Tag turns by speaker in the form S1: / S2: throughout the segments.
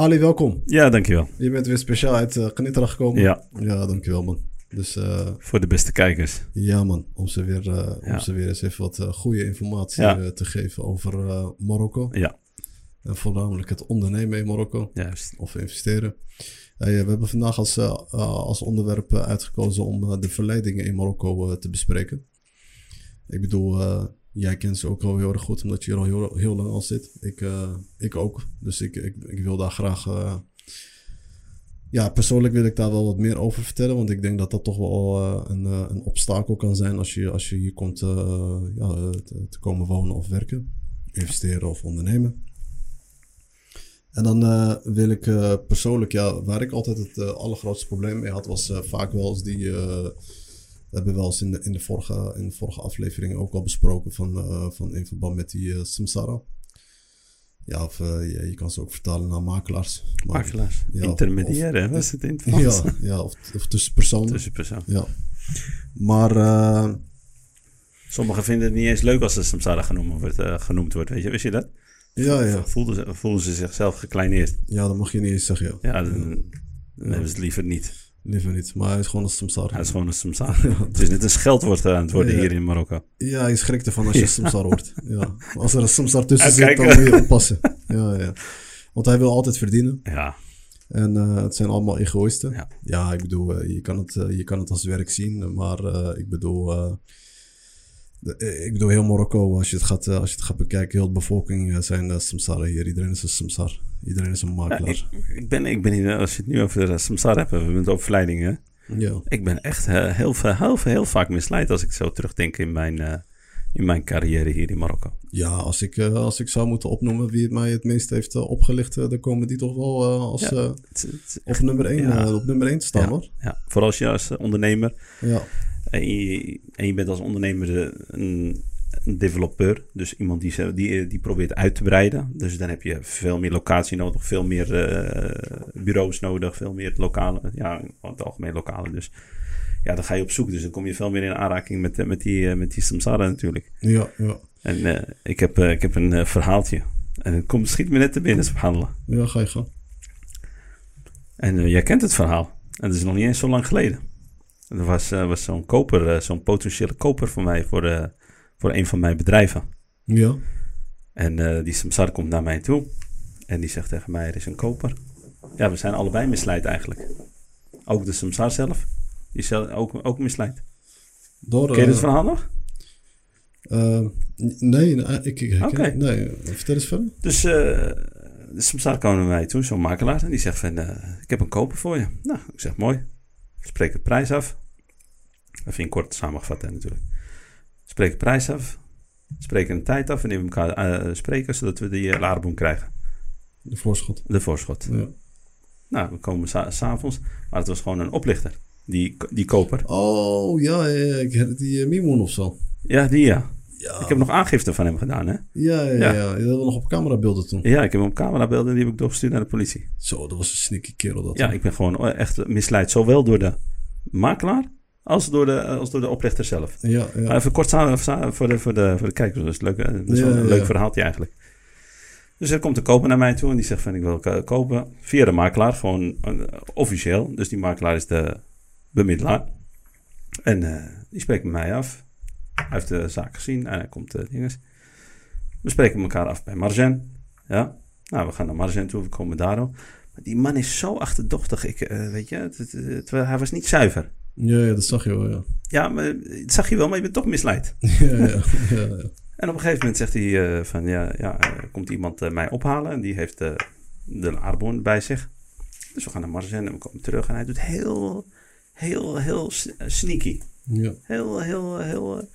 S1: Ali, welkom.
S2: Ja, dankjewel.
S1: Je bent weer speciaal uit uh, gekomen.
S2: Ja.
S1: Ja, dankjewel man. Dus, uh,
S2: Voor de beste kijkers.
S1: Ja man, om ze weer, uh, ja. om ze weer eens even wat goede informatie ja. te geven over Marokko.
S2: Ja.
S1: En voornamelijk het ondernemen in Marokko.
S2: Juist.
S1: Of investeren. we hebben vandaag als, als onderwerp uitgekozen om de verleidingen in Marokko te bespreken. Ik bedoel, jij kent ze ook al heel erg goed, omdat je er al heel, lang al zit. Ik, uh, ik ook. Dus ik, ik, ik wil daar graag. Uh, ja, persoonlijk wil ik daar wel wat meer over vertellen. Want ik denk dat dat toch wel uh, een, een obstakel kan zijn als je, als je hier komt ja, te, te, komen wonen of werken. Investeren of ondernemen. En dan wil ik persoonlijk, ja, waar ik altijd het allergrootste probleem mee had, was vaak wel eens die we hebben wel eens in de, in de, vorige, in de vorige aflevering ook al besproken van, uh, van in verband met die uh, samsara. Ja, of uh, je, je, kan ze ook vertalen naar makelaars.
S2: Maar, makelaars, ja, intermediaire,
S1: of,
S2: was het in het
S1: Frans? Ja, ja of, of tussenpersoon.
S2: Tussenpersoon.
S1: Ja. Maar...
S2: Sommigen vinden het niet eens leuk als de samsara genoemd wordt, genoemd wordt, weet je, wist je dat?
S1: Ja, ja.
S2: Voelden ze, voelen ze zichzelf gekleineerd?
S1: Ja, dat mag je niet eens zeggen, ja.
S2: Ja, dan, dan hebben ze het liever niet.
S1: Liever niet, maar hij is gewoon een samsar.
S2: Hij is gewoon een samsar. het is net een scheldwoord aan het worden hier in Marokko.
S1: Ja, je schrikt ervan als je samsar wordt. Ja. Als er een samsar tussen zit, dan moet je oppassen. Ja, ja. Want hij wil altijd verdienen.
S2: Ja.
S1: En uh, het zijn allemaal egoïsten.
S2: Ja,
S1: ja ik bedoel, uh, je, kan het, uh, je kan het als werk zien, maar ik bedoel... ik bedoel, heel Marokko, als je het gaat, als je het gaat bekijken, heel de bevolking zijn uh, samsara hier. Iedereen is een samsar. Iedereen is een makelaar.
S2: Ja, ik, ik, ben, ik ben hier, als je het nu over de samsara hebt, we hebben het over verleidingen.
S1: Ja.
S2: Ik ben echt heel, heel, heel, heel, vaak misleid als ik zo terugdenk in mijn, uh, in mijn carrière hier in Marokko.
S1: Ja, als ik, uh, als ik zou moeten opnoemen wie het mij het meest heeft opgelicht, dan komen die toch wel als ja, het, het, op, nummer 1, ja. op nummer 1 te staan hoor.
S2: Ja, vooral als je als ondernemer.
S1: Ja.
S2: En je, en je bent als ondernemer een, een developer, dus iemand die, die, die probeert uit te breiden. Dus dan heb je veel meer locatie nodig, veel meer uh, bureaus nodig, veel meer lokale, ja, het algemeen lokale. Dus ja, dan ga je op zoek. Dus dan kom je veel meer in aanraking met, met die, met die samsara natuurlijk.
S1: Ja, ja.
S2: En uh, ik, heb, ik heb een verhaaltje. En het komt, schiet me net te binnen, subhanallah.
S1: Ja, ga je gaan.
S2: En jij kent het verhaal. En dat is nog niet eens zo lang geleden. Er was, was zo'n koper, zo'n potentiële koper voor mij voor de voor een van mijn bedrijven.
S1: Ja.
S2: En die samsar komt naar mij toe. En die zegt tegen mij, er is een koper. Ja, we zijn allebei misleid eigenlijk. Ook de samsar zelf. Die is ook, ook misleid.
S1: Door,
S2: Ken je het verhaal nog?
S1: Nee, ik, ik
S2: okay.
S1: nee, vertel eens verder.
S2: Dus de samsar kwam naar mij toe, zo'n makelaar. En die zegt van, ik heb een koper voor je. Nou, ik zeg, mooi. Ik spreek de prijs af. Even in kort samengevat hè, natuurlijk. Spreek de prijs af. Spreken een tijd af. En nemen elkaar uh, spreken zodat we die uh, laarboom krijgen.
S1: De voorschot.
S2: De voorschot.
S1: Ja.
S2: Nou, we komen s'avonds. Maar het was gewoon een oplichter. Die, die koper.
S1: Oh, ja. ja die uh, Mimoen of zo.
S2: Ja, die ja. ja. Ik heb nog aangifte van hem gedaan, hè?
S1: Ja, ja, ja. ja. Je we nog op camerabeelden toen.
S2: Ja, ik heb hem op camerabeelden en die heb ik doorgestuurd naar de politie.
S1: Zo, dat was een sneaky kerel dat.
S2: Ja, ik ben gewoon echt misleid. Zowel door de makelaar als door de, als door de oplichter zelf.
S1: Ja, ja.
S2: Even kort samen voor de, voor de, voor de kijkers. Dat is, leuk, dat is wel een leuk verhaaltje eigenlijk. Dus er komt de koper naar mij toe en die zegt van ik wil kopen via de makelaar, gewoon uh, officieel. Dus die makelaar is de bemiddelaar. En uh, die spreekt met mij af. Hij heeft de zaak gezien en hij komt uh, dinges. We spreken elkaar af bij Margen. Ja, nou we gaan naar Margen toe, we komen daarop. Maar die man is zo achterdochtig. Ik, weet je, het, het, het, hij was niet zuiver.
S1: Ja, ja, dat zag je wel, ja.
S2: Ja, maar, dat zag je wel, maar je bent toch misleid.
S1: ja, ja, ja.
S2: En op een gegeven moment zegt hij uh, van, ja, ja uh, komt iemand uh, mij ophalen en die heeft de aardboon bij zich. Dus we gaan naar Marzen en we komen terug en hij doet heel, heel, heel sneaky.
S1: Ja.
S2: Heel, heel, heel,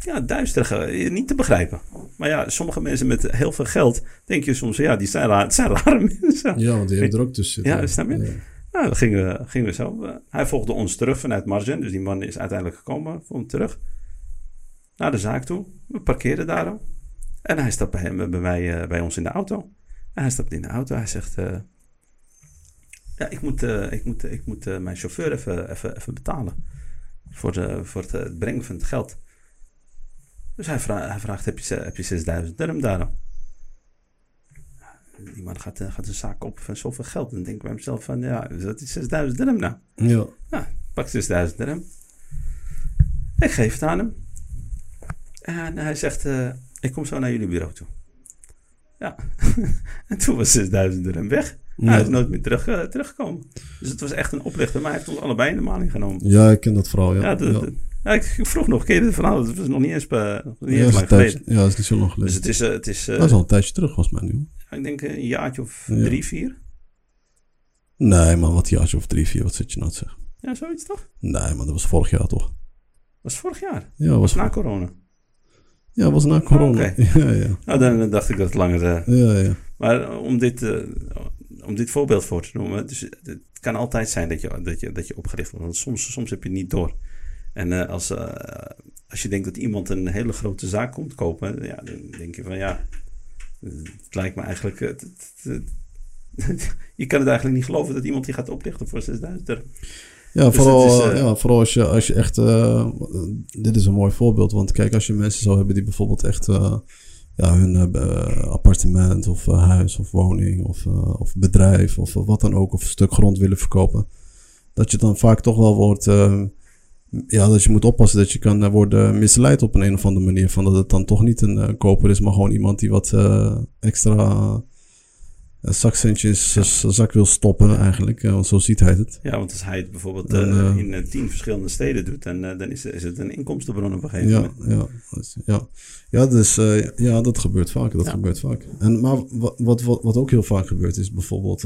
S2: ja, duisterig, niet te begrijpen. Maar ja, sommige mensen met heel veel geld, denk je soms, ja, die zijn raar, het zijn rare mensen.
S1: Ja, want die hebben er ook tussen.
S2: Ja, snap je? Nou, dan gingen we, gingen we zo. Hij volgde ons terug vanuit Margen. Dus die man is uiteindelijk gekomen, vond terug. Naar de zaak toe. We parkeerden daar. En hij stapt bij, hem, bij, mij, uh, bij ons in de auto. En hij stapt in de auto. Hij zegt... Uh, ja, ik moet, ik moet, ik moet mijn chauffeur even, even, even betalen. Voor, de, voor het brengen van het geld. Dus hij, vra hij vraagt, heb je, heb je 6000 dirham daar? Die man gaat, eh, gaat een zaak op van zoveel geld. Dan denk ik bij mezelf van, ja, dat is 6000 dirham nou.
S1: Ja.
S2: Ja, pak 6000 dirham. Ik geef het aan hem. En hij zegt, eh, ik kom zo naar jullie bureau toe. Ja, en toen was 6000 dirham weg.
S1: Ja.
S2: Hij is nooit meer terug, eh, teruggekomen. Dus het was echt een oplichter, maar hij heeft ons allebei in de maling genomen.
S1: ja, ik ken dat verhaal, ja.
S2: Ja, dat-
S1: ja.
S2: dat- ja, ik vroeg nog, ken je dit verhaal? Dat was nog niet eens, eh, nog niet
S1: Ja,
S2: eens lang geleden.
S1: ja, dat is niet zo lang geleden.
S2: Dus het is, eh, het is eh,
S1: dat is al een tijdje terug, volgens mij nu.
S2: ik denk eh, een jaartje of
S1: Ja.
S2: drie, vier.
S1: Nee, man, wat jaartje of drie, vier, wat zit je nou te zeggen?
S2: Ja, zoiets toch?
S1: Nee, man, dat was vorig jaar toch?
S2: Dat was vorig jaar.
S1: Ja, was,
S2: was na corona.
S1: ja, was na corona.
S2: Oké.
S1: Ja, ja.
S2: Nou, dan, dacht ik dat het langer... eh,
S1: Ja, ja.
S2: Maar eh, om dit, eh, om dit voorbeeld voor te noemen, dus het kan altijd zijn dat je, dat je, dat je opgericht wordt. Want soms, soms heb je het niet door. En eh, als, eh, als je denkt dat iemand een hele grote zaak komt kopen, ja, dan denk je van ja, het lijkt me eigenlijk. eh, het- het- het- je kan het eigenlijk niet geloven dat iemand die gaat oplichten voor 6000 dirham.
S1: Ja,
S2: Dus
S1: vooral,
S2: is,
S1: ja, vooral als je, als je echt... dit is een mooi voorbeeld. Want kijk, als je mensen zou hebben die bijvoorbeeld echt... ja, hun appartement of huis of woning of, of bedrijf of wat dan ook... of een stuk grond willen verkopen. Dat je dan vaak toch wel wordt... ja, dat je moet oppassen dat je kan eh, worden misleid op een, een of andere manier. Van dat het dan toch niet een eh, koper is, maar gewoon iemand die wat eh, extra zakcentjes zak wil stoppen eigenlijk. Want zo ziet hij het.
S2: Ja, want als hij het bijvoorbeeld
S1: Dan,
S2: in tien verschillende steden doet, dan, dan is, is het een inkomstenbron op een gegeven
S1: Ja,
S2: moment.
S1: ja, dus, ja. ja, dus, ja, dat gebeurt vaak. Dat gebeurt vaak. En, maar wat, wat, wat, wat ook heel vaak gebeurt is bijvoorbeeld...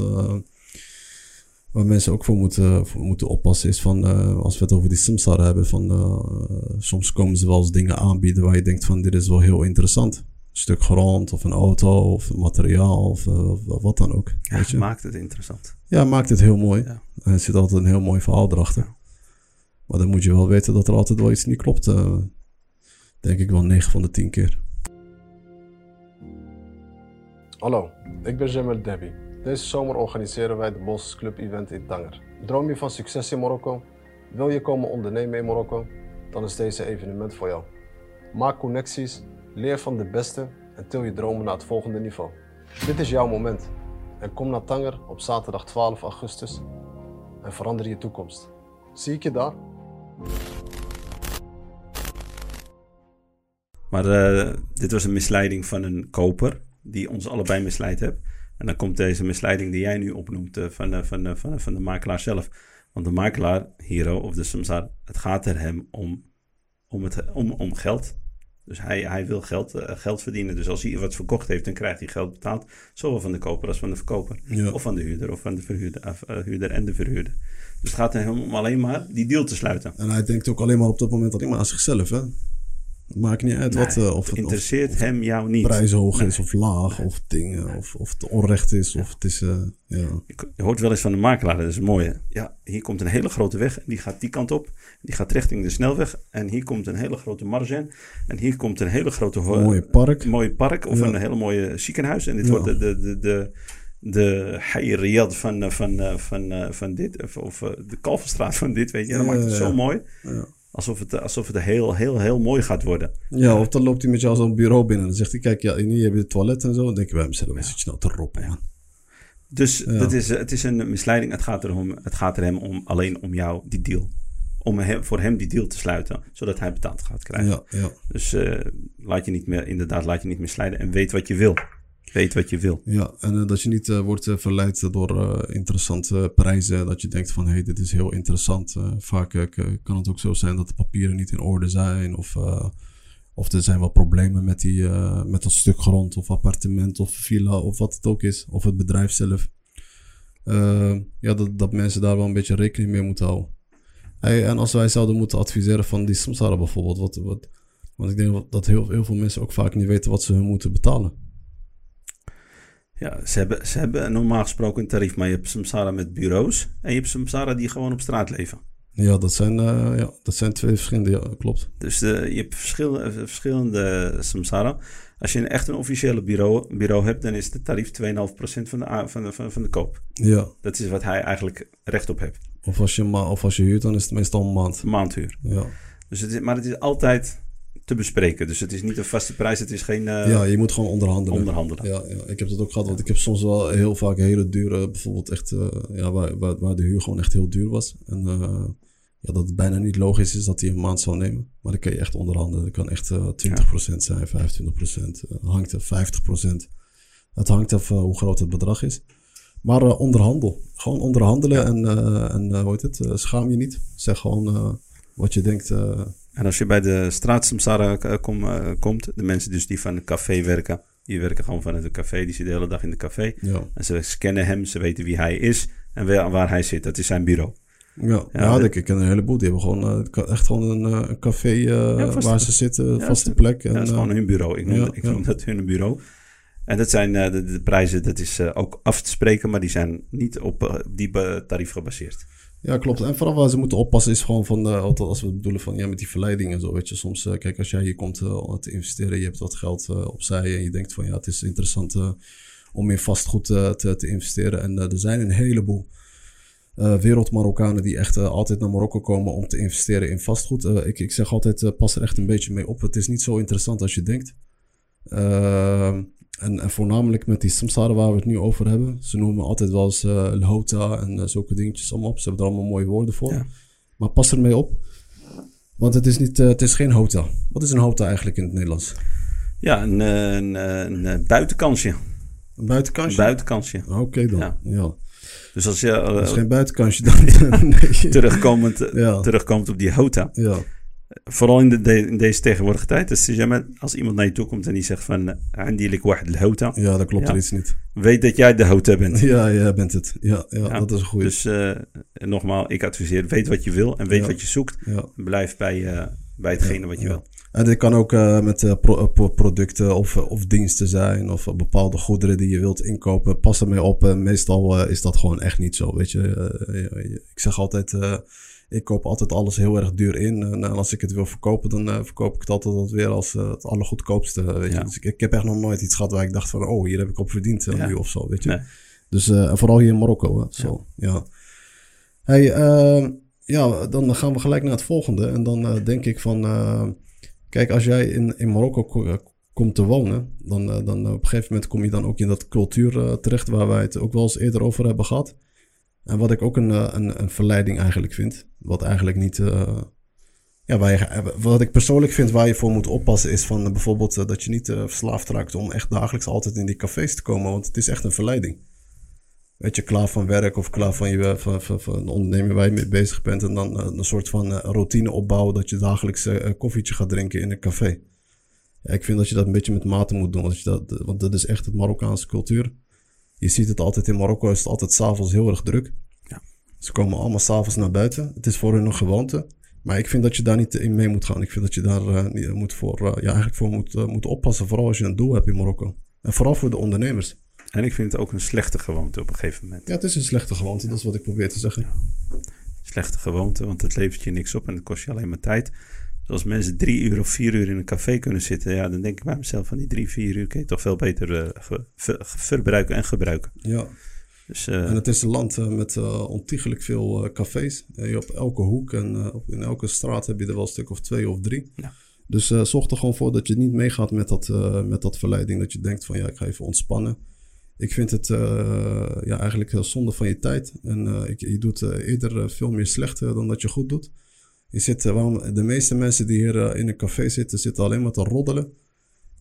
S1: waar mensen ook voor moeten, voor moeten oppassen is van... eh, als we het over die samsara hebben... Van, eh, soms komen ze wel eens dingen aanbieden waar je denkt van... Dit is wel heel interessant. Een stuk grond of een auto of een materiaal of eh, wat dan ook.
S2: Ja,
S1: weet je?
S2: maakt het interessant.
S1: Ja, maakt het heel mooi.
S2: Ja.
S1: En er zit altijd een heel mooi verhaal erachter. Maar dan moet je wel weten dat er altijd wel iets niet klopt. eh, denk ik wel 9 van de 10 keer.
S3: Hallo, ik ben Jamel Debbie. Deze zomer organiseren wij de Bosses Club Event in Tanger. Droom je van succes in Marokko? Wil je komen ondernemen in Marokko? Dan is deze evenement voor jou. Maak connecties, leer van de beste en til je dromen naar het volgende niveau. Dit is jouw moment. En kom naar Tanger op zaterdag 12 augustus en verander je toekomst. Zie ik je daar?
S2: Maar eh, dit was een misleiding van een koper die ons allebei misleid heeft. En dan komt deze misleiding die jij nu opnoemt eh, van, eh, van, eh, van, van de makelaar zelf. Want de makelaar, Hero of de Samsar, het gaat er hem om, om, het, om, om geld. Dus hij, hij wil geld, geld verdienen. Dus als hij wat verkocht heeft, dan krijgt hij geld betaald. Zowel van de koper als van de verkoper.
S1: Ja.
S2: Of van de huurder of van de verhuurder, huurder en de verhuurder. Dus het gaat er hem om alleen maar die deal te sluiten.
S1: En hij denkt ook alleen maar op dat moment alleen maar aan zichzelf. Hè? Maakt niet uit wat, eh, of
S2: het
S1: of
S2: interesseert hem jou niet.
S1: prijs hoog
S2: Nee.
S1: is of laag of dingen. Of, of het onrecht is of het is... eh, ja.
S2: Je hoort wel eens van de makelaar, dat is een mooie. Ja, hier komt een hele grote weg en die gaat die kant op. Die gaat richting de snelweg. En hier komt een hele grote marge in. En hier komt een hele grote
S1: Een mooie park.
S2: mooie park of
S1: Ja.
S2: een hele mooie ziekenhuis. En dit
S1: Ja.
S2: wordt de, de, de, de, de van, eh, van, van, eh, van dit. Of, of de Kalverstraat van dit, weet je. Dat
S1: Ja,
S2: maakt het
S1: ja,
S2: zo
S1: ja.
S2: mooi.
S1: Ja.
S2: Alsof het, alsof het heel, heel, heel mooi gaat worden.
S1: ja, of dan loopt hij met jou zo'n bureau binnen. En dan zegt hij, kijk, ja, hier heb je het toilet en zo. Dan denk je bij hemzelf, wat zit je nou te roppen.
S2: Dus
S1: Ja.
S2: het, is, het is een misleiding. Het gaat, erom, het gaat er hem om, alleen om jou, die deal. Om hem, voor hem die deal te sluiten, zodat hij betaald gaat krijgen.
S1: Ja, ja,
S2: Dus eh, laat je niet meer, inderdaad, laat je niet misleiden en weet wat je wil. Weet wat je wil.
S1: ja. En eh, dat je niet eh, wordt eh, verleid door interessante prijzen. Dat je denkt van, hé, hey, dit is heel interessant. Vaak kan het ook zo zijn dat de papieren niet in orde zijn. Of, of er zijn wel problemen met, die, met dat stuk grond of appartement of villa of wat het ook is. Of het bedrijf zelf. Ja, dat, dat mensen daar wel een beetje rekening mee moeten houden. En als wij zouden moeten adviseren van die samsara bijvoorbeeld. Wat, wat, want ik denk dat heel, heel veel mensen ook vaak niet weten wat ze hun moeten betalen.
S2: Ja, ze hebben, ze hebben normaal gesproken een tarief, maar je hebt samsara met bureaus en je hebt samsara die gewoon op straat leven.
S1: Ja, dat zijn, eh, ja, dat zijn twee verschillende, ja, klopt.
S2: Dus eh, je hebt verschillende, verschillende samsara. Als je een echt een officiële bureau, bureau hebt, dan is de tarief 2,5% van de, van, de, van, de koop.
S1: Ja,
S2: Dat is wat hij eigenlijk recht op heeft.
S1: of als je, of als je huurt, dan is het meestal een maand.
S2: Maandhuur.
S1: Ja,
S2: Dus het is, maar het is altijd te bespreken. Dus het is niet een vaste prijs, het is geen uh,
S1: ja, je moet gewoon onderhandelen.
S2: onderhandelen.
S1: Ja, ja, ik heb dat ook gehad, want ik heb soms wel heel vaak hele dure, bijvoorbeeld echt, uh, ja, waar, waar, waar, de huur gewoon echt heel duur was. En uh, ja, dat het bijna niet logisch is dat hij een maand zou nemen. Maar dan kan je echt onderhandelen. Dat kan echt 20% zijn, 25%, hangt er 50%. Het hangt af hoe groot het bedrag is. Maar onderhandel. Gewoon onderhandelen ja. en, en hoe heet het, schaam je niet. Zeg gewoon wat je denkt.
S2: En als je bij de straatsamsara kom, uh, komt, de mensen dus die van het café werken, die werken gewoon vanuit het café, die zitten de hele dag in het café.
S1: Ja.
S2: En ze scannen hem, ze weten wie hij is en waar, hij zit. Dat is zijn bureau.
S1: Ja, ja, ja ik ken een heleboel. Die hebben gewoon uh, echt gewoon een, een café uh, ja, waar ze zitten, vaste plek.
S2: En, dat is gewoon hun bureau. Ik noem, ik noem dat hun bureau. En dat zijn de, de, prijzen, dat is ook af te spreken, maar die zijn niet op die tarief gebaseerd.
S1: Ja, klopt. En vooral waar ze moeten oppassen is gewoon van, uh, als we bedoelen van, ja, met die verleiding en zo, weet je. Soms, uh, kijk, als jij hier komt uh, te investeren, je hebt wat geld opzij en je denkt van, ja, het is interessant om in vastgoed te, te investeren. En er zijn een heleboel wereld-Marokkanen die echt altijd naar Marokko komen om te investeren in vastgoed. ik, ik zeg altijd, pas er echt een beetje mee op. Het is niet zo interessant als je denkt. En, en, voornamelijk met die samsara waar we het nu over hebben. Ze noemen altijd wel eens uh, lhota en uh, zulke dingetjes allemaal op. Ze hebben er allemaal mooie woorden voor.
S2: Ja.
S1: Maar pas ermee op. Want het is, niet, uh, het is geen hota. Wat is een hota eigenlijk in het Nederlands?
S2: Ja, een, een, een buitenkansje.
S1: Een buitenkansje?
S2: Een buitenkansje.
S1: Oké okay dan, ja. ja.
S2: Dus als je...
S1: dat is geen buitenkansje dan. nee.
S2: terugkomend, ja. terugkomend op die hota.
S1: Ja.
S2: Vooral in, de, in, deze tegenwoordige tijd. Dus als iemand naar je toe komt en die zegt van... Eindelijk wacht de houta.
S1: Ja, dat klopt
S2: ja.
S1: er iets niet.
S2: Weet dat jij de houta bent.
S1: Ja, jij bent het. Ja, ja, ja. dat is een goede.
S2: Dus uh, nogmaals, ik adviseer... Weet wat je wil en weet
S1: Ja.
S2: wat je zoekt.
S1: Ja.
S2: Blijf bij, uh, bij hetgene wat je
S1: Ja.
S2: wil.
S1: En dit kan ook uh, met pro pro producten of, of diensten zijn of bepaalde goederen die je wilt inkopen. Pas ermee op. Meestal is dat gewoon echt niet zo. Weet je, ik zeg altijd, ik koop altijd alles heel erg duur in. En als ik het wil verkopen, dan uh, verkoop ik het altijd wat weer als uh, het allergoedkoopste. Weet je? Dus ik, ik heb echt nog nooit iets gehad waar ik dacht van, oh, hier heb ik op verdiend
S2: Ja.
S1: nu of zo. Weet je.
S2: Nee.
S1: Dus uh, vooral hier in Marokko. Hè? Zo, ja. Hey, uh, ja, dan gaan we gelijk naar het volgende. En dan uh, denk ik van, kijk, als jij in, in Marokko ko- komt te wonen, dan, dan op een gegeven moment kom je dan ook in dat cultuur terecht waar wij het ook wel eens eerder over hebben gehad. En wat ik ook een, uh, een, een verleiding eigenlijk vind, wat eigenlijk niet. Uh, ja, waar je, wat ik persoonlijk vind waar je voor moet oppassen, is van bijvoorbeeld dat je niet uh, verslaafd raakt om echt dagelijks altijd in die cafés te komen, want het is echt een verleiding. Weet je, klaar van werk of klaar van, je, van, van, van de onderneming waar je mee bezig bent. En dan een soort van routine opbouwen dat je dagelijks een koffietje gaat drinken in een café. Ja, ik vind dat je dat een beetje met mate moet doen, want, dat, want dat is echt het Marokkaanse cultuur. Je ziet het altijd in Marokko, is het altijd s'avonds heel erg druk.
S2: Ja.
S1: Ze komen allemaal s'avonds naar buiten. Het is voor hun een gewoonte. Maar ik vind dat je daar niet in mee moet gaan. Ik vind dat je daar uh, niet, moet voor, uh, ja, eigenlijk voor moet, uh, moet oppassen. Vooral als je een doel hebt in Marokko. En vooral voor de ondernemers.
S2: En ik vind het ook een slechte gewoonte op een gegeven moment.
S1: Ja, het is een slechte gewoonte. Dat is wat ik probeer te zeggen.
S2: Slechte gewoonte, want het levert je niks op en het kost je alleen maar tijd. Dus als mensen drie uur of vier uur in een café kunnen zitten, ja, dan denk ik bij mezelf van die drie, vier uur kun je toch veel beter uh, ver, ver, verbruiken en gebruiken.
S1: Ja.
S2: Dus, uh,
S1: en het is een land uh, met ontiegelijk veel cafés. je op elke hoek en op, in elke straat heb je er wel een stuk of twee of drie.
S2: Ja.
S1: Dus zorg er gewoon voor dat je niet meegaat met dat, met dat verleiding. Dat je denkt van ja, ik ga even ontspannen. Ik vind het ja, eigenlijk zonde van je tijd. En ik, je doet eerder veel meer slecht dan dat je goed doet. Je zit, waarom, de meeste mensen die hier in een café zitten, zitten alleen maar te roddelen.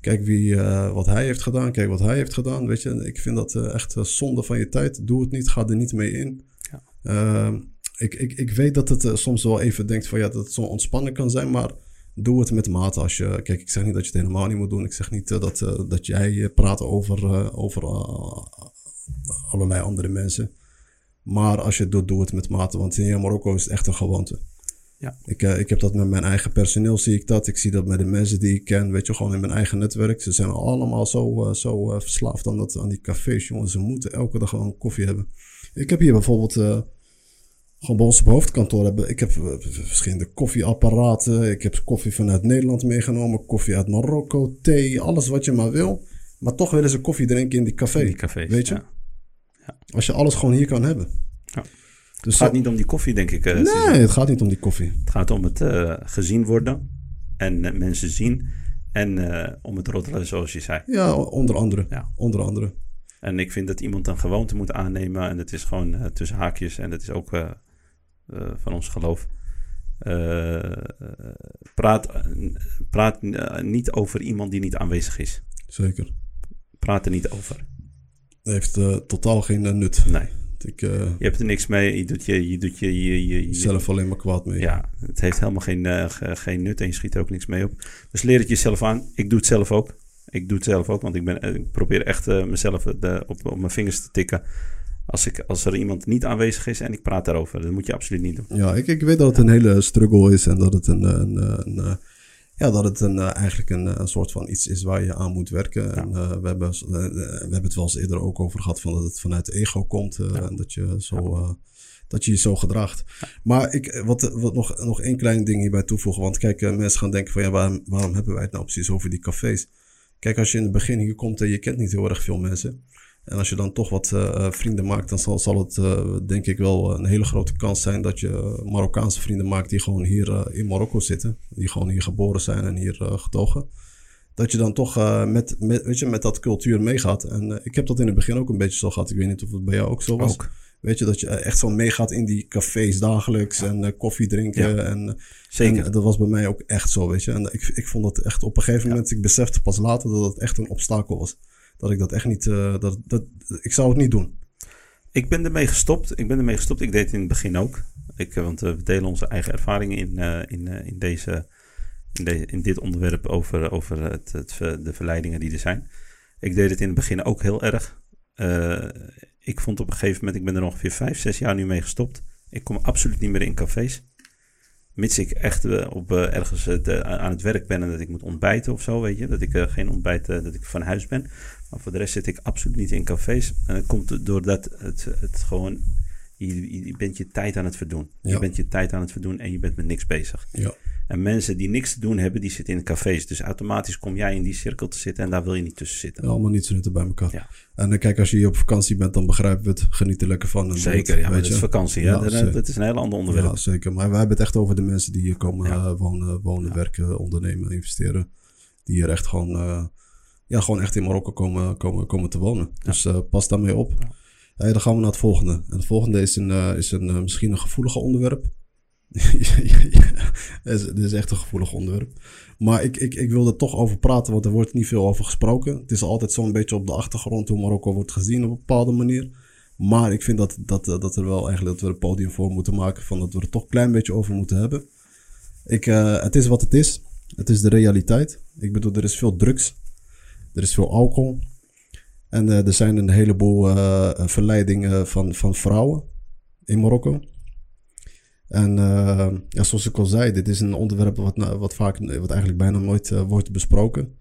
S1: Kijk wie, uh, wat hij heeft gedaan, kijk wat hij heeft gedaan. Weet je, ik vind dat uh, echt zonde van je tijd. Doe het niet, ga er niet mee in.
S2: Ja.
S1: Ehm, ik, ik, ik weet dat het soms wel even denkt van ja, dat het zo ontspannen kan zijn, maar doe het met mate. Als je, kijk, ik zeg niet dat je het helemaal niet moet doen. Ik zeg niet dat, dat jij praat over, over allerlei andere mensen. Maar als je het doet, doe het met mate. Want in Marokko is het echt een gewoonte.
S2: Ja.
S1: Ik, uh, ik heb dat met mijn eigen personeel, zie ik dat. Ik zie dat met de mensen die ik ken, weet je, gewoon in mijn eigen netwerk. Ze zijn allemaal zo, uh, zo uh, verslaafd aan, dat, aan die cafés, jongen. Ze moeten elke dag gewoon koffie hebben. Ik heb hier bijvoorbeeld, gewoon bij ons op hoofdkantoor, hebben, ik heb verschillende koffieapparaten. Ik heb koffie vanuit Nederland meegenomen, koffie uit Marokko, thee, alles wat je maar wil. Maar toch willen ze koffie drinken in die café.
S2: In die cafés,
S1: weet je?
S2: Ja.
S1: Ja. Als je alles gewoon hier kan hebben.
S2: Ja. Dus het gaat niet om die koffie, denk ik. Uh,
S1: nee, het gaat niet om die koffie.
S2: Het gaat om het uh, gezien worden. en mensen zien. En om het roddelen, zoals je zei.
S1: Ja, onder andere. Ja. Onder andere.
S2: En ik vind dat iemand een gewoonte moet aannemen. En het is gewoon tussen haakjes. En dat is ook van ons geloof. praat praat niet over iemand die niet aanwezig is.
S1: Zeker.
S2: Praat er niet over.
S1: heeft totaal geen nut.
S2: Nee. Ik, uh, je hebt er niks mee. Je doet je, je, doet je, je, je,
S1: zelf alleen maar kwaad mee.
S2: Ja, het heeft helemaal geen, uh, geen nut en je schiet er ook niks mee op. Dus leer het jezelf aan. Ik doe het zelf ook. Ik doe het zelf ook, want ik, ben, ik probeer echt mezelf de, op, op mijn vingers te tikken. Als, ik, als er iemand niet aanwezig is en ik praat daarover. Dat moet je absoluut niet doen.
S1: Ja, ik, ik weet dat het een hele struggle is en dat het een, een, een, een ja, dat het een, eigenlijk een, een, soort van iets is waar je aan moet werken. En, uh, we, hebben, we hebben het wel eens eerder ook over gehad van dat het vanuit ego komt. Uh, En dat je zo... Dat je je zo gedraagt. Maar ik, wat, wat nog, nog één klein ding hierbij toevoegen. Want kijk, mensen gaan denken van ja, waarom, waarom hebben wij het nou precies over die cafés? Kijk, als je in het begin hier komt en je kent niet heel erg veel mensen. En als je dan toch wat uh, vrienden maakt, dan zal, zal het uh, denk ik wel een hele grote kans zijn dat je Marokkaanse vrienden maakt die gewoon hier uh, in Marokko zitten. Die gewoon hier geboren zijn en hier getogen. Dat je dan toch met, met, weet je, met dat cultuur meegaat. En ik heb dat in het begin ook een beetje zo gehad. Ik weet niet of het bij jou ook zo was.
S2: Ook.
S1: Weet je, dat je echt zo meegaat in die cafés dagelijks en koffie drinken. Ja. En,
S2: Zeker.
S1: En dat was bij mij ook echt zo, weet je. En ik, ik vond dat echt op een gegeven moment, ik besefte pas later dat het echt een obstakel was dat ik dat echt niet. Uh, dat, dat, ik zou het niet doen.
S2: Ik ben ermee gestopt. Ik ben ermee gestopt. Ik deed het in het begin ook. Ik, want we delen onze eigen ervaringen in, in, in, deze, in, de, in dit onderwerp over, over het, het, de verleidingen die er zijn. Ik deed het in het begin ook heel erg. ik vond op een gegeven moment, ik ben er ongeveer vijf, zes jaar nu mee gestopt. Ik kom absoluut niet meer in cafés. Mits ik echt uh, op uh, ergens uh, aan het werk ben en dat ik moet ontbijten of zo, weet je. Dat ik geen ontbijt, dat ik van huis ben. Maar voor de rest zit ik absoluut niet in cafés. En het komt doordat het, het gewoon... Je, je bent je tijd aan het verdoen. Ja. Je bent je tijd aan het verdoen en je bent met niks bezig.
S1: Ja.
S2: En mensen die niks te doen hebben, die zitten in cafés. Dus automatisch kom jij in die cirkel te zitten en daar wil je niet tussen zitten.
S1: Ja, allemaal niet zo bij elkaar. Ja. En uh, kijk, als je hier op vakantie bent, dan begrijpen we het. Geniet er lekker van. En
S2: zeker, ja, het is vakantie. Ja, dat, dat, is een heel ander onderwerp.
S1: Ja, zeker. Maar wij hebben het echt over de mensen die hier komen uh, wonen, wonen werken, ondernemen, investeren. Die hier echt gewoon... Uh, ja, gewoon echt in Marokko komen, komen, komen te wonen. Dus uh, pas daarmee op. Ja. dan gaan we naar het volgende. En het volgende is, een, is een, misschien een gevoelig onderwerp. Dit is echt een gevoelig onderwerp. Maar ik, ik, ik wil er toch over praten, want er wordt niet veel over gesproken. Het is altijd zo'n beetje op de achtergrond hoe Marokko wordt gezien op een bepaalde manier. Maar ik vind dat, dat, dat er wel eigenlijk dat we een podium voor moeten maken. Van dat we er toch een klein beetje over moeten hebben. Ik, het is wat het is. Het is de realiteit. Ik bedoel, er is veel drugs. Er is veel alcohol. En uh, er zijn een heleboel verleidingen van, van vrouwen in Marokko. En uh, ja, zoals ik al zei, dit is een onderwerp wat, wat, vaak, wat eigenlijk bijna nooit wordt besproken.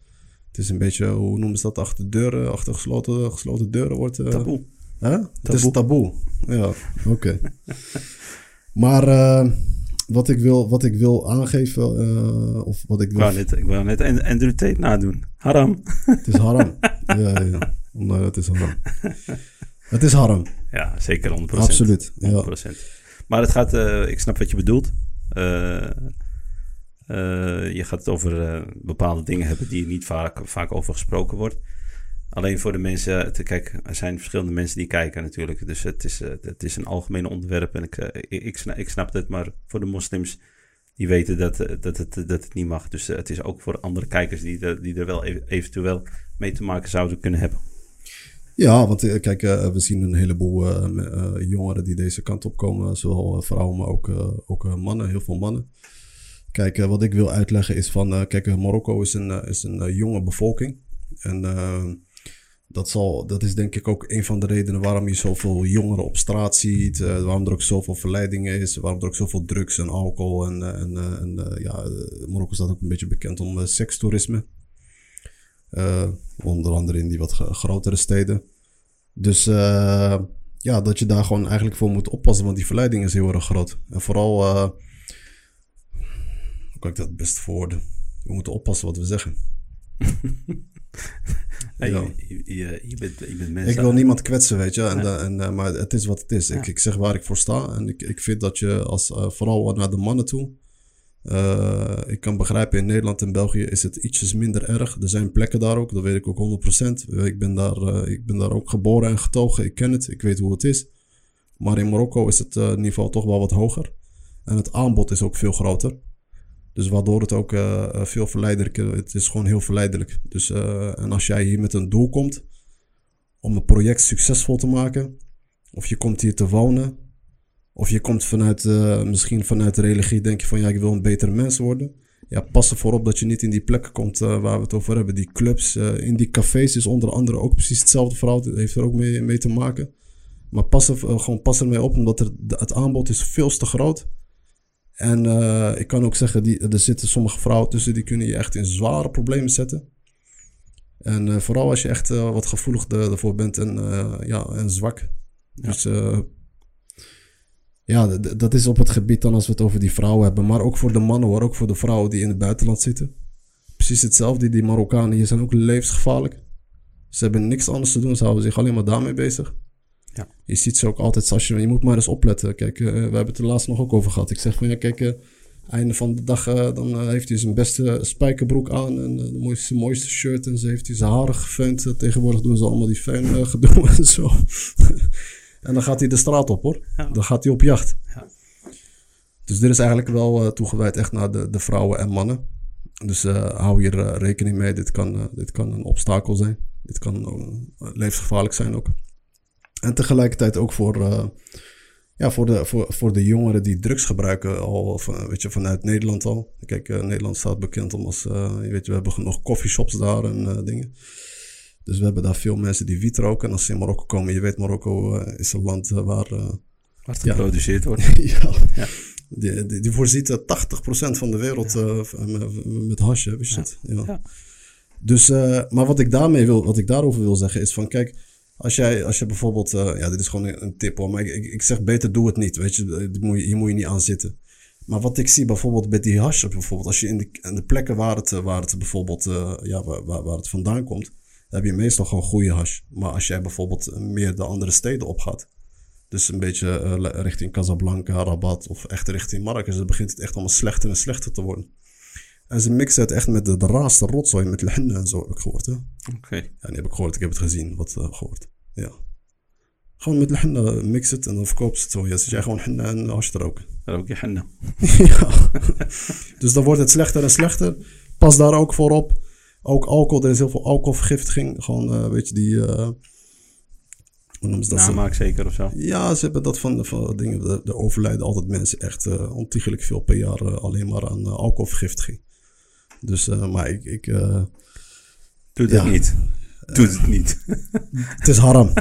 S1: Het is een beetje, hoe noemen ze dat, achter deuren, achter gesloten, gesloten deuren wordt...
S2: taboe.
S1: Huh? Het is taboe. Ja, oké. Okay. maar wat ik wil, wat ik wil aangeven, uh, of wat ik wil...
S2: Ik wou net, ik wou net Andrew Tate nadoen. Haram.
S1: Het is haram. ja, ja. Nee, het is haram. Het is haram.
S2: Ja, zeker 100%.
S1: Absoluut,
S2: 100%. Maar het gaat, uh, ik snap wat je bedoelt. Uh, je gaat het over bepaalde dingen hebben die niet vaak, vaak over gesproken wordt. Alleen voor de mensen, te, kijk, er zijn verschillende mensen die kijken natuurlijk. Dus het is, het is een algemeen onderwerp en ik, ik, ik, snap, ik snap het. Maar voor de moslims, die weten dat, dat, het, dat het niet mag. Dus het is ook voor andere kijkers die, die er wel eventueel mee te maken zouden kunnen hebben.
S1: Ja, want kijk, we zien een heleboel uh, jongeren die deze kant op komen. Zowel vrouwen, maar ook, ook mannen, heel veel mannen. Kijk, wat ik wil uitleggen is van... kijk, Marokko is een, is een jonge bevolking. En dat, zal, dat is denk ik ook een van de redenen waarom je zoveel jongeren op straat ziet. Waarom er ook zoveel verleidingen is. Waarom er ook zoveel drugs en alcohol. En, en, en ja, Marokko staat ook een beetje bekend om sekstoerisme. Onder andere in die wat grotere steden. Dus ja, dat je daar gewoon eigenlijk voor moet oppassen. Want die verleiding is heel erg groot. En vooral, hoe kan ik dat best verwoorden? We moeten oppassen wat we zeggen.
S2: Nee, ja. je, je, je, bent, je bent mensen.
S1: Ik wil niemand kwetsen, weet je. En, ja. en, en, maar het is wat het is. Ja. Ik, ik zeg waar ik voor sta. En ik, ik vind dat je als, uh, vooral naar de mannen toe. Uh, ik kan begrijpen, in Nederland en België is het ietsjes minder erg. Er zijn plekken daar ook, dat weet ik ook 100%. Ik ben daar, uh, ik ben daar ook geboren en getogen. Ik ken het, ik weet hoe het is. Maar in Marokko is het uh, niveau toch wel wat hoger. En het aanbod is ook veel groter. Dus waardoor het ook veel verleidelijker Het is gewoon heel verleidelijk. Dus, en als jij hier met een doel komt om een project succesvol te maken, of je komt hier te wonen, of je komt vanuit, uh, misschien vanuit de religie, denk je van ja, ik wil een betere mens worden. Ja, pas ervoor op dat je niet in die plekken komt uh, waar we het over hebben. Die clubs, uh, in die cafés is onder andere ook precies hetzelfde verhaal. Dat heeft er ook mee, mee te maken. Maar pas, er, gewoon pas ermee op, omdat er, het aanbod is veel te groot. En ik kan ook zeggen, die, er zitten sommige vrouwen tussen die kunnen je echt in zware problemen zetten. En vooral als je echt wat gevoelig ervoor bent en, ja, en zwak. Dus ja, dat is op het gebied dan als we het over die vrouwen hebben. Maar ook voor de mannen hoor, ook voor de vrouwen die in het buitenland zitten. Precies hetzelfde. Die Marokkanen hier zijn ook levensgevaarlijk. Ze hebben niks anders te doen. Ze houden zich alleen maar daarmee bezig. Ja. Je ziet ze ook altijd, als je, je moet maar eens opletten. Kijk, uh, we hebben het er laatst nog ook over gehad. Ik zeg van ja, kijk, uh, einde van de dag uh, dan heeft hij zijn beste spijkerbroek aan en de mooiste, mooiste shirt en ze heeft hij zijn haren gefeund. tegenwoordig doen ze allemaal die fijn gedoe en zo. En dan gaat hij de straat op hoor. Dan gaat hij op jacht. Ja. Dus dit is eigenlijk wel uh, toegewijd echt naar de, de vrouwen en mannen. Dus uh, hou hier uh, rekening mee. Dit kan, dit kan een obstakel zijn. Dit kan levensgevaarlijk zijn ook. En tegelijkertijd ook voor, ja, voor, de, voor, voor de jongeren die drugs gebruiken. Al weet je, vanuit Nederland al. Kijk, Nederland staat bekend om als... je weet, we hebben genoeg coffeeshops daar en dingen. Dus we hebben daar veel mensen die wiet roken. En als ze in Marokko komen, je weet, Marokko uh, is een land uh, waar... Uh,
S2: waar het geproduceerd wordt.
S1: ja. ja. Die, die, die voorziet 80% van de wereld met hasje, wist je het? Ja. Dus, maar wat ik daarmee wil, wat ik daarover wil zeggen is van, kijk, als jij, als je bijvoorbeeld, ja, dit is gewoon een, tip hoor, maar ik, ik, zeg beter doe het niet, weet je, hier moet je niet aan zitten. Maar wat ik zie bijvoorbeeld bij die hasje, bijvoorbeeld, als je in de, in de plekken waar het, waar het bijvoorbeeld, ja, waar, waar het vandaan komt, dan heb je meestal gewoon goede hash. Maar als jij bijvoorbeeld meer de andere steden opgaat, dus een beetje uh, richting Casablanca, Rabat of echt richting Marrakesh, dan begint het echt allemaal slechter en slechter te worden. En ze mixen het echt met de, de raarste rotzooi, met lehenna en zo, heb ik gehoord. Oké.
S2: Okay.
S1: Ja, die heb ik gehoord, ik heb het gezien, wat uh, gehoord. Ja. Gewoon met lehenna mix het en dan verkoop ze het zo. Ja, zit jij gewoon henna en hash te roken.
S2: Rook je henna.
S1: ja. dus dan wordt het slechter en slechter. Pas daar ook voor op. Ook alcohol, er is heel veel alcoholvergiftiging. Gewoon, uh, weet je, die... Uh,
S2: hoe noemen ze dat? Namaak zeker of zo?
S1: Ja, ze hebben dat van, van dingen. Er overlijden altijd mensen echt uh, ontiegelijk veel per jaar alleen maar aan alcoholvergiftiging. Dus, maar ik... ik
S2: Doe het niet. Doe het niet.
S1: het is haram.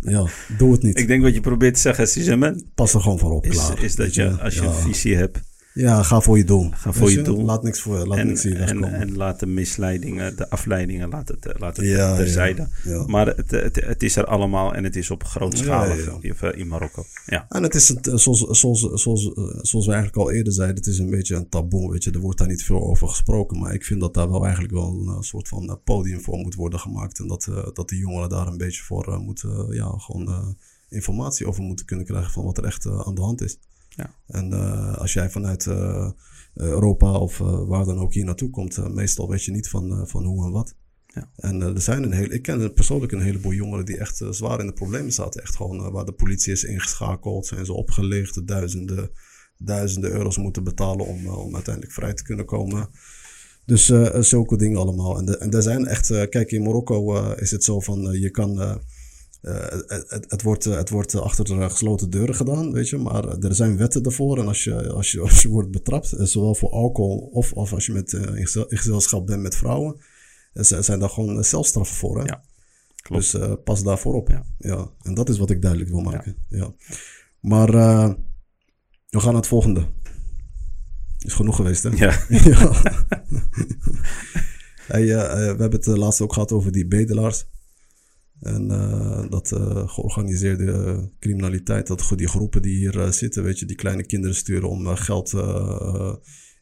S1: ja, doe het niet.
S2: Ik denk wat je probeert te zeggen, Sizemen.
S1: Pas er gewoon voor op,
S2: is,
S1: klaar.
S2: Is dat je, als je een visie hebt
S1: ja, ga voor je doel.
S2: Ga voor je, doel.
S1: Laat niks voor laat
S2: en,
S1: niks
S2: en, en, laat de misleidingen, de afleidingen, laat het, eh, laat het ja, terzijde. Ja, Maar het, het, het, is er allemaal en het is op grootschalig in Marokko. Ja.
S1: En het is, het, eh, zoals, zoals, zoals, eh, zoals we eigenlijk al eerder zeiden, het is een beetje een taboe. Weet je. Er wordt daar niet veel over gesproken. Maar ik vind dat daar wel eigenlijk wel een soort van podium voor moet worden gemaakt. En dat, dat de jongeren daar een beetje voor moeten, ja, gewoon informatie over moeten kunnen krijgen van wat er echt aan de hand is. Ja. En uh, als jij vanuit uh, Europa of uh, waar dan ook hier naartoe komt, meestal weet je niet van, van hoe en wat. Ja. En er zijn een hele, ik ken persoonlijk een heleboel jongeren die echt zwaar in de problemen zaten. Echt gewoon waar de politie is ingeschakeld, zijn ze opgelicht, duizenden, duizenden euro's moeten betalen om, om uiteindelijk vrij te kunnen komen. Dus zulke dingen allemaal. En, de, en er zijn echt, kijk in Marokko is het zo van je kan uh, het, het, wordt, het wordt achter de gesloten deuren gedaan, weet je. Maar er zijn wetten ervoor. En als je, als je, als je wordt betrapt, eh, zowel voor alcohol of, of als je met, in gezelschap bent met vrouwen, zijn daar gewoon celstraffen voor. Hè? Ja, klopt. Dus uh, pas daarvoor op. Ja. ja. En dat is wat ik duidelijk wil maken. Ja. Maar we gaan naar het volgende. Is genoeg geweest, hè?
S2: Ja.
S1: ja. hey, we hebben het laatst ook gehad over die bedelaars. En uh, dat uh, georganiseerde criminaliteit, dat die groepen die hier uh, zitten, weet je, die kleine kinderen sturen om geld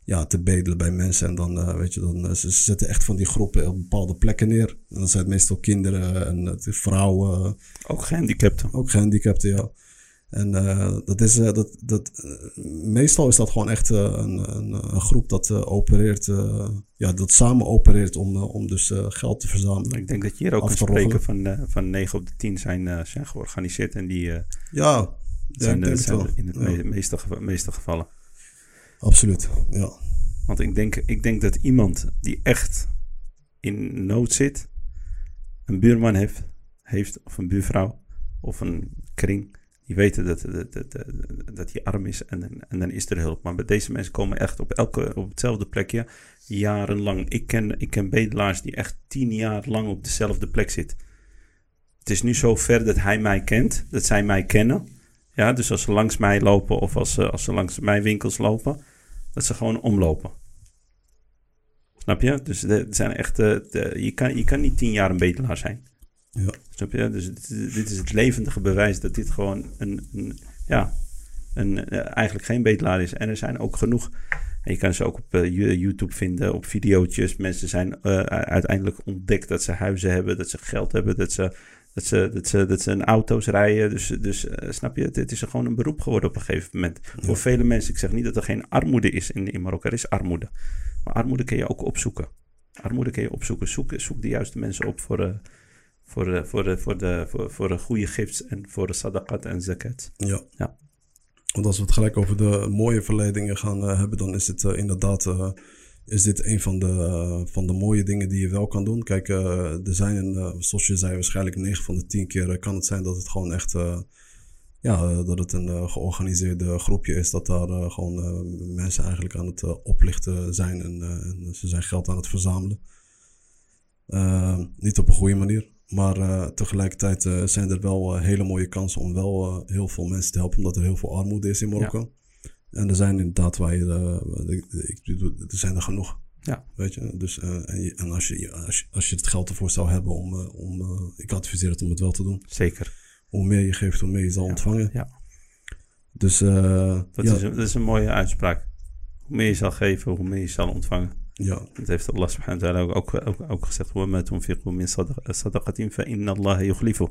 S1: ja, te bedelen bij mensen. En dan, weet je, dan, ze zetten echt van die groepen op bepaalde plekken neer. En dan zijn meestal kinderen en vrouwen.
S2: Ook gehandicapten.
S1: Ook gehandicapten, ja. En dat is, dat, dat, meestal is dat gewoon echt een, een, een, groep dat opereert, ja, dat samen opereert om, om dus geld te verzamelen.
S2: Ik denk dat je hier ook kan spreken van, van 9 op de 10 zijn, zijn georganiseerd en die
S1: ja,
S2: zijn, ja, zijn in het meeste, meeste gevallen.
S1: Absoluut, ja.
S2: Want ik denk, ik denk dat iemand die echt in nood zit, een buurman heeft, heeft of een buurvrouw of een kring, die weten dat, dat, dat, dat arm is en, en dan is er hulp. Maar deze mensen komen echt op, elke, op hetzelfde plekje jarenlang. Ik ken, ik ken bedelaars die echt tien jaar lang op dezelfde plek zitten. Het is nu zo ver dat hij mij kent, dat zij mij kennen. Ja, dus als ze langs mij lopen of als ze, als ze langs mijn winkels lopen, dat ze gewoon omlopen. Snap je? Dus zijn echt, uh, je, kan, je kan niet tien jaar een bedelaar zijn.
S1: Ja.
S2: Snap je? Dus dit, is het levendige bewijs dat dit gewoon een, een ja, een, eh, eigenlijk geen bedelaar is. En er zijn ook genoeg. En je kan ze ook op uh, YouTube vinden, op video's. Mensen zijn uiteindelijk ontdekt dat ze huizen hebben, dat ze geld hebben, dat ze dat ze, dat ze, dat ze een auto's rijden. Dus, dus uh, snap je, het, is er gewoon een beroep geworden op een gegeven moment. Voor vele mensen. Ik zeg niet dat er geen armoede is in, in Marokko. Er is armoede. Maar armoede kun je ook opzoeken. Armoede kun je opzoeken. Zoek, zoek de juiste mensen op voor, voor, uh, voor, uh, voor, de, voor, voor de goede gifts en voor de sadaqat en zakat.
S1: Ja.
S2: ja.
S1: Want als we het gelijk over de mooie verleidingen gaan hebben, dan is het inderdaad is dit een van de, van de mooie dingen die je wel kan doen. Kijk, er zijn, zoals je zei, waarschijnlijk 9 van de 10 keer kan het zijn dat het gewoon echt ja, eh, dat het een georganiseerde groepje is. Dat daar gewoon mensen eigenlijk aan het oplichten zijn en, en, ze zijn geld aan het verzamelen. niet op een goede manier. Maar tegelijkertijd zijn er wel hele mooie kansen om wel heel veel mensen te helpen. Omdat er heel veel armoede is in Marokko. En er zijn inderdaad waar je, er zijn er genoeg.
S2: Ja.
S1: Weet je, dus en, en, als, je, als, je, als je het geld ervoor zou hebben om, om ik adviseer het om het wel te doen.
S2: Zeker
S1: hoe meer je geeft, hoe meer je zal ontvangen.
S2: Ja.
S1: Dus
S2: dat, is een, dat is een mooie uitspraak. Hoe meer je zal geven, hoe meer je zal ontvangen.
S1: Ja.
S2: Dat heeft Allah subhanahu wa ta'ala ook, ook, ook, ook gezegd. وَمَا تُنْفِقُوا مِنْ صَدَقَةٍ فَإِنَّ اللَّهَ يُخْلِفُ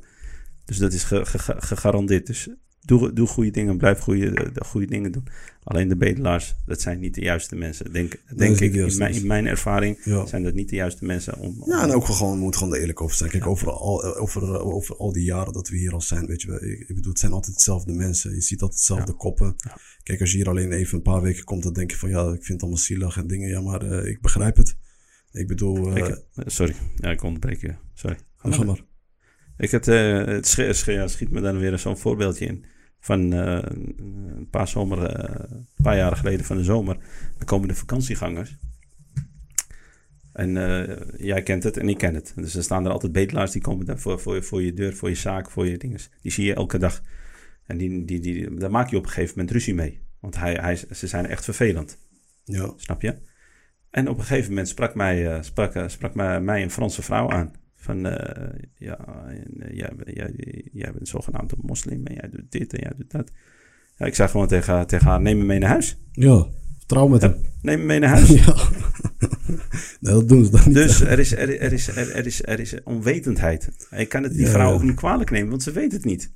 S2: Dus dat is ge, ge, gegarandeerd. Dus Doe, doe goede dingen, blijf goede, de goede dingen doen. Alleen de bedelaars, dat zijn niet de juiste mensen. Denk, denk ik, in mijn, in mijn, ervaring zijn dat niet de juiste mensen om...
S1: ja, en ook gewoon, moet gewoon eerlijk over zijn. Kijk, over, al, over, over al die jaren dat we hier al zijn, weet je, ik, ik bedoel, het zijn altijd hetzelfde mensen. Je ziet altijd hetzelfde koppen. Kijk, als je hier alleen even een paar weken komt, dan denk je van, ja, ik vind het allemaal zielig en dingen. Ja, maar uh, ik begrijp het. Ik bedoel... Uh,
S2: ik, sorry, ja, ik onderbreek je. Sorry.
S1: Ga, ga maar.
S2: Ik het, uh, het schiet me dan weer zo'n voorbeeldje in van uh, een paar zomer, uh, een paar jaren geleden van de zomer. Dan komen de vakantiegangers. En uh, jij kent het en ik ken het. Dus er staan er altijd bedelaars die komen daar voor, voor, voor je deur, voor je zaak, voor je dingen. Die zie je elke dag. En die, die, die, daar maak je op een gegeven moment ruzie mee. Want hij, hij, ze zijn echt vervelend.
S1: Ja.
S2: Snap je? En op een gegeven moment sprak mij, sprak, sprak mij, mij een Franse vrouw aan. Van uh, ja, en, jij, jij, jij bent zogenaamd een moslim en jij doet dit en jij doet dat. Ja, ik zei gewoon tegen, tegen haar: neem me mee naar huis.
S1: Ja, trouw met hem.
S2: neem me mee naar huis.
S1: ja. nee, dat doen ze dan niet.
S2: Dus er is, er, er, is, er, er, is, er is onwetendheid. Ik kan het die vrouw ook niet kwalijk nemen, want ze weet het niet.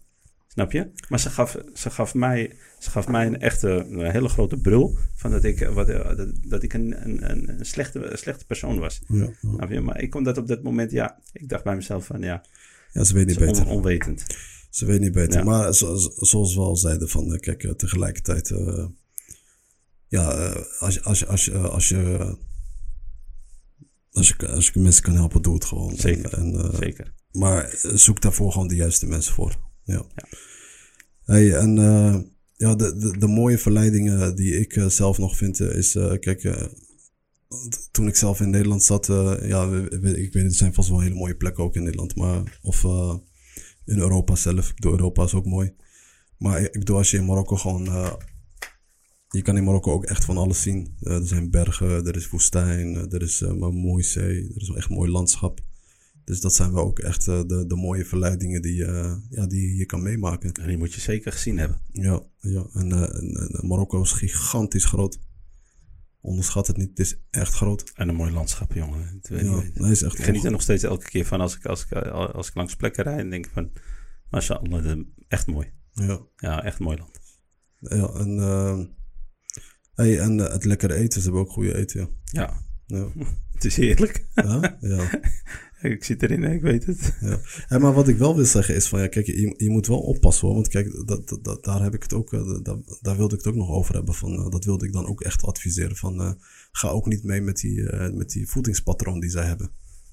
S2: Snap je? Maar ze gaf, ze gaf, mij, ze gaf mij een echte, een hele grote brul. Van dat ik, wat, dat, dat ik een, een, een, slechte, een slechte persoon was.
S1: Ja,
S2: Snap je? Maar ik kon dat op dat moment, ja, ik dacht bij mezelf van ja.
S1: Ja, ze weet niet beter.
S2: On, onwetend.
S1: Ze weet niet beter. Ja. Maar zoals, zoals we al zeiden, van kijk, tegelijkertijd. Uh, ja, als, als, als, als je. Als je, als je mensen kan helpen, doe het gewoon.
S2: Zeker.
S1: En,
S2: uh, Zeker.
S1: Maar zoek daarvoor gewoon de juiste mensen voor. Ja. Hey, en uh, ja, de, de, de, mooie verleidingen die ik uh, zelf nog vind, is, uh, kijk, toen ik zelf in Nederland zat, ja, ik weet het zijn vast wel hele mooie plekken ook in Nederland, maar, of in Europa zelf. Ik bedoel, Europa is ook mooi. Maar ik bedoel, als je in Marokko gewoon, je kan in Marokko ook echt van alles zien. er zijn bergen, er is woestijn, er is een mooie zee, er is wel echt een mooi landschap. Dus dat zijn wel ook echt uh, de, de mooie verleidingen die, uh, ja, die je kan meemaken.
S2: En die moet je zeker gezien hebben.
S1: Ja, ja. En, uh, en Marokko is gigantisch groot. Onderschat het niet, het is echt groot.
S2: En een mooi landschap, jongen.
S1: Ja, nee, is echt
S2: ik geniet er nog steeds elke keer van als ik, als ik, als ik langs plekken rijd en denk van... Mashallah, echt mooi.
S1: Ja,
S2: Ja, echt mooi land.
S1: ja en, hey, en eh, het lekkere eten, ze hebben ook goede eten, ja.
S2: Ja,
S1: Ja,
S2: het is heerlijk.
S1: ja, ja.
S2: ik zit erin, ik weet het.
S1: ja. Hey, maar wat ik wel wil zeggen is van, ja, kijk, je, je moet wel oppassen hoor. Want kijk, dat, dat, dat- daar heb ik het ook, eh, daar, daar wilde ik het ook nog over hebben. Van, eh, dat wilde ik dan ook echt adviseren. Van, eh, ga ook niet mee met die, met die voedingspatroon die zij hebben.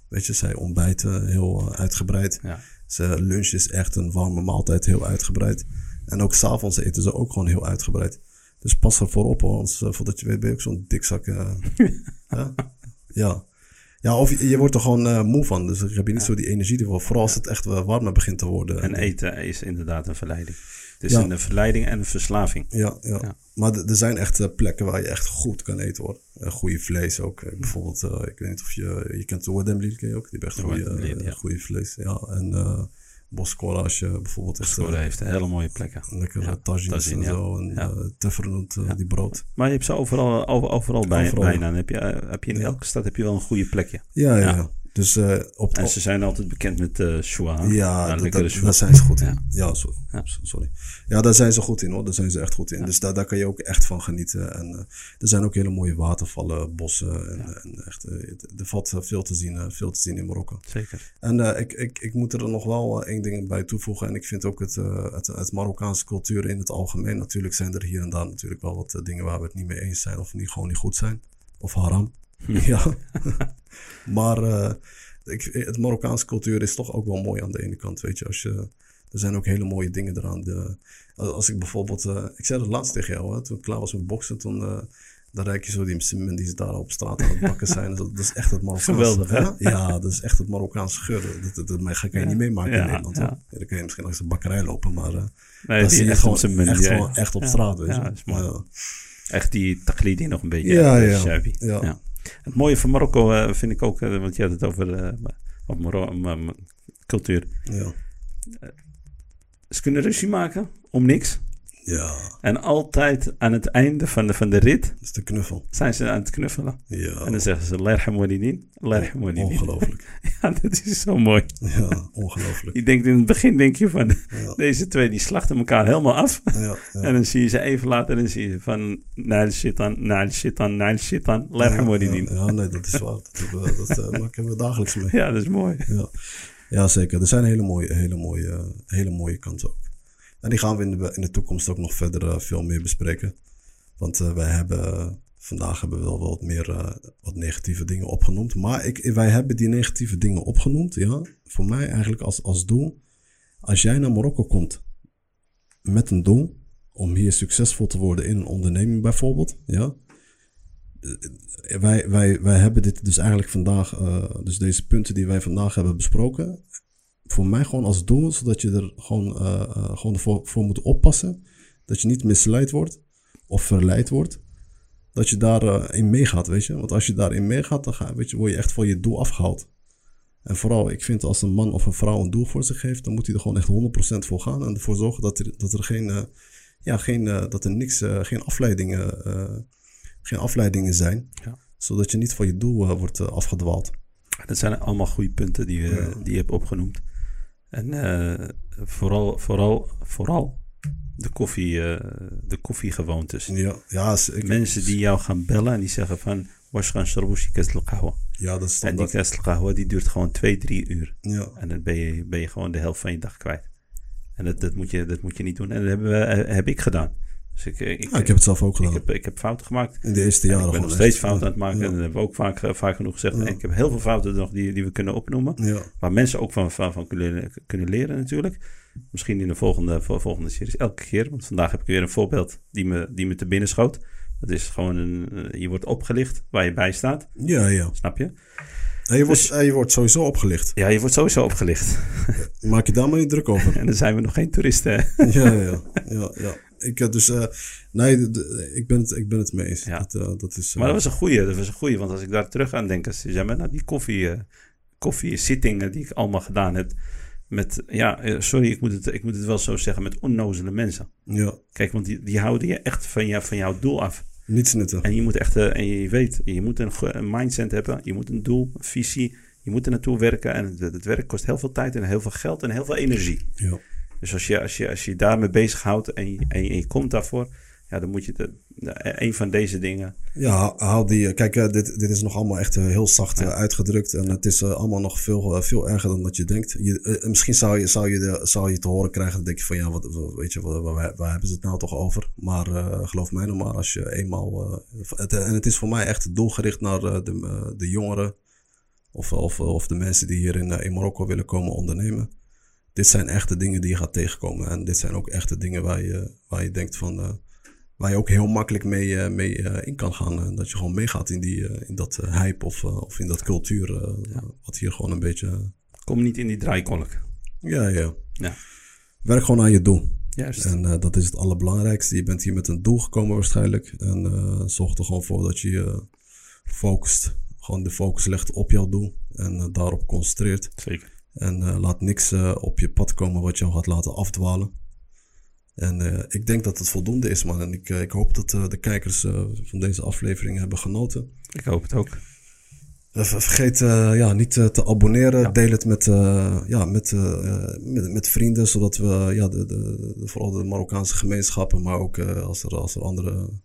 S1: Weet je, zij ontbijten heel uitgebreid.
S2: Ja.
S1: Ze lunch is echt een warme maaltijd, heel uitgebreid. En ook s'avonds eten ze ook gewoon heel uitgebreid. Dus pas ervoor op, eh, voordat je weet ben je ook zo'n dikzak. ja. Ja. Ja, of je, je wordt er gewoon eh, moe van. Dus dan heb je niet zo die energie ervoor. Vooral als het echt wel warmer begint te worden.
S2: En eten is inderdaad een verleiding. Het is
S1: Ja.
S2: een verleiding en een verslaving.
S1: Ja, ja.
S2: Ja.
S1: maar er zijn echt eh, plekken waar je echt goed kan eten hoor. Goede vlees ook. Eh, bijvoorbeeld, eh, ik weet niet of je, je kent de ken je ook? Die hebben echt eh, goede vlees. Ja, en Boskora als je bijvoorbeeld
S2: Scoren
S1: eh,
S2: heeft hele mooie plekken.
S1: lekker
S2: Ja,
S1: tagines
S2: tagine,
S1: en zo. En
S2: Ja.
S1: eh, die brood.
S2: Maar je hebt ze overal, over- overal, bij,
S1: Overal.
S2: bijna. Dan heb je, heb je in elke stad heb je wel een goede plekje.
S1: Ja, ja. Dus eh, op
S2: En ze zijn altijd bekend met eh Shua.
S1: Ja, da-
S2: lekkere
S1: da-
S2: Shua.
S1: daar zijn ze goed in.
S2: Ja.
S1: Ja, so-
S2: Ja.
S1: so- sorry. Ja, daar zijn ze goed in hoor. Daar zijn ze echt goed in. Dus daar, daar kan je ook echt van genieten. En eh, er zijn ook hele mooie watervallen, bossen. En, en echt, er valt veel te zien, veel te zien in Marokko.
S2: Zeker.
S1: En ik, ik, ik moet er nog wel één ding bij toevoegen. En ik vind ook het, het, het Marokkaanse cultuur in het algemeen. Natuurlijk zijn er hier en daar natuurlijk wel wat dingen waar we het niet mee eens zijn. Of niet, gewoon niet goed zijn. Of haram. Ja. maar eh, ik, het Marokkaanse cultuur is toch ook wel mooi aan de ene kant. Weet je, als je, er zijn ook hele mooie dingen eraan. De, als ik bijvoorbeeld, eh, ik zei dat laatst tegen jou, hè, toen ik klaar was met boksen, toen, eh, dan rijd je zo die mensen die ze daar op straat aan het bakken zijn. Dat, is echt het Marokkaanse.
S2: Geweldig, hè?
S1: Ja, dat is echt het Marokkaanse geur. Dat, dat, dat, dat kan je niet meemaken
S2: Ja,
S1: in Nederland.
S2: ja.
S1: dan kan je misschien langs de bakkerij lopen, maar
S2: Nee,
S1: dat je
S2: echt
S1: gewoon, echt, gewoon echt op straat. Weet je.
S2: is. Echt die taklidi nog een beetje.
S1: Ja, ja. Ja.
S2: Het mooie van Marokko eh, vind ik ook, eh, want je had het over, eh, cultuur.
S1: Ja.
S2: Ze kunnen ruzie maken om niks.
S1: Ja,
S2: En altijd aan het einde van de, van de rit
S1: dat is de knuffel.
S2: zijn ze aan het knuffelen.
S1: Ja,
S2: En dan zeggen ze, lerham walidin, lerham walidin.
S1: ongelooflijk.
S2: Ja, dat is zo mooi.
S1: Ja, ongelooflijk.
S2: Je denkt in het begin, denk je van,
S1: Ja,
S2: deze twee die slachten elkaar helemaal af.
S1: ja, ja.
S2: En dan zie je ze even later en dan zie je van, naar shit aan, naar shit aan, naar shit aan, lerham
S1: ja, ja, nee, dat is waar. Dat, we- dat eh, maken we dagelijks mee.
S2: Ja, dat is mooi.
S1: Ja. ja, zeker. Er zijn hele mooie, hele, mooie, hele mooie kanten ook. En die gaan we in de, toekomst ook nog verder eh, veel meer bespreken. Want eh, wij hebben, vandaag hebben we wel wat meer eh, wat negatieve dingen opgenoemd. Maar ik, wij hebben die negatieve dingen opgenoemd, ja. Voor mij eigenlijk als, als doel. Als jij naar Marokko komt met een doel om hier succesvol te worden in een onderneming bijvoorbeeld, ja. Wij, wij, wij hebben dit dus eigenlijk vandaag, dus deze punten die wij vandaag hebben besproken, voor mij gewoon als doel, zodat je er gewoon, eh, eh, gewoon voor, voor moet oppassen. Dat je niet misleid wordt of verleid wordt. Dat je daarin in meegaat, weet je. Want als je daarin meegaat, dan ga, weet je, word je echt voor je doel afgehaald. En vooral, ik vind als een man of een vrouw een doel voor zich heeft, dan moet hij er gewoon echt 100% voor gaan. En ervoor zorgen dat er, dat er geen, eh, ja, geen, eh, dat er niks, eh, geen afleidingen, eh, geen afleidingen zijn.
S2: Ja.
S1: Zodat je niet van je doel eh, wordt eh, afgedwaald.
S2: Dat zijn allemaal goede punten die, je-
S1: Ja.
S2: die je hebt opgenoemd. En eh, vooral, vooral, vooral de, koffie, eh, de koffiegewoontes.
S1: Ja, ja, ik,
S2: Mensen die jou gaan bellen en die zeggen van... Was gaan sharbouchi kastel kahwa.
S1: ja dat is
S2: En die kastel kahwa die duurt gewoon twee, drie uur.
S1: Ja,
S2: En dan ben je, ben je gewoon de helft van je dag kwijt. En dat, dat, moet, je, dat moet je niet doen. En dat hebben we, eh, heb ik gedaan. Dus ik, ik,
S1: Ja, ik heb het zelf ook
S2: ik
S1: gedaan.
S2: heb, ik heb fouten gemaakt.
S1: In de eerste
S2: En
S1: jaren
S2: ik ben nog steeds fouten aan het maken.
S1: Ja.
S2: En dat hebben we ook vaak, eh, vaak genoeg gezegd.
S1: Ja.
S2: En ik heb heel veel fouten nog die, die we kunnen opnoemen.
S1: Ja,
S2: Waar mensen ook van, van, van kunnen, kunnen leren natuurlijk. Misschien in de volgende, vol- volgende series elke keer. Want vandaag heb ik weer een voorbeeld die me, die me te binnen schoot. Dat is gewoon een... eh, Je wordt opgelicht waar je bij staat.
S1: ja, ja.
S2: Snap je?
S1: En je, wordt,
S2: Dus-
S1: en je wordt sowieso opgelicht.
S2: Ja, je wordt sowieso opgelicht.
S1: Maak je daar maar niet druk over.
S2: En dan zijn we nog geen toeristen.
S1: ja, ja, ja. Ik, eh, dus, eh, nee, ik, ben het, ik ben het mee eens.
S2: Ja.
S1: Dat, eh, dat is, eh,
S2: Maar dat was een goeie. Dat was een goeie. Want als ik daar terug aan denk. Als je maar nou, die koffie, eh, koffiezittingen die ik allemaal gedaan heb. Met, ja, eh, sorry, ik moet, het, ik moet het wel zo zeggen. Met onnozele mensen.
S1: ja,
S2: Kijk, want die, die houden je echt van, jou, van jouw doel af.
S1: niets nuttig.
S2: En je moet echt, eh, en je weet, je moet een, mindset hebben. Je moet een doel, een visie. Je moet er naartoe werken. En het, het werk kost heel veel tijd en heel veel geld en heel veel energie.
S1: Ja,
S2: Dus als je als je, als je daarmee bezighoudt en je, en, je, en je komt daarvoor, ja, dan moet je de, een van deze dingen.
S1: Ja, hou die. Kijk, eh, dit, dit is nog allemaal echt eh, heel zacht eh, uitgedrukt. En het is eh, allemaal nog veel, eh, veel erger dan dat je denkt. Je, eh, misschien zou je, zou, je de, zou je te horen krijgen. Dan denk je van ja, wat, weet je, waar, waar, waar hebben ze het nou toch over? Maar eh, geloof mij nou maar, als je eenmaal. eh, het, en het is voor mij echt doelgericht naar eh, de, eh, de jongeren. Of, of, of de mensen die hier in, eh, in Marokko willen komen ondernemen. Dit zijn echte dingen die je gaat tegenkomen. En dit zijn ook echte dingen waar je, waar je denkt van. eh, waar je ook heel makkelijk mee, eh, mee eh, in kan gaan. En dat je gewoon meegaat in, die, in dat hype of, of in dat cultuur. Wat hier gewoon een beetje.
S2: Kom niet in die draaikolk.
S1: ja, ja.
S2: Ja,
S1: Werk gewoon aan je doel.
S2: juist.
S1: En dat is het allerbelangrijkste. Je bent hier met een doel gekomen waarschijnlijk. En zorg er gewoon voor dat je je focust. Gewoon de focus legt op jouw doel. En daarop concentreert.
S2: Zeker.
S1: En eh, laat niks eh, op je pad komen wat jou gaat laten afdwalen. En eh, ik denk dat het voldoende is, man. En ik, ik hoop dat de kijkers van deze aflevering hebben genoten.
S2: Ik hoop het ook.
S1: Ver- vergeet ja, niet te abonneren. Deel het met, ja, met, met, met vrienden, zodat we ja, de, de, vooral de Marokkaanse gemeenschappen, maar ook als, er, als er andere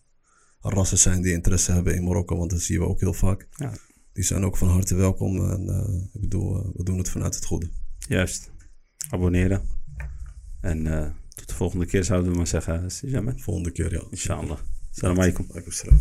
S1: rassen zijn die interesse hebben in Marokko, want dat zien we ook heel vaak.
S2: Ja,
S1: Die zijn ook van harte welkom. En eh, ik bedoel, eh, we doen het vanuit het goede.
S2: juist. Abonneren. En eh, tot de volgende keer zouden we maar zeggen.
S1: Volgende keer, ja.
S2: Inshallah. Salam alaikum.
S1: Alaikum salam.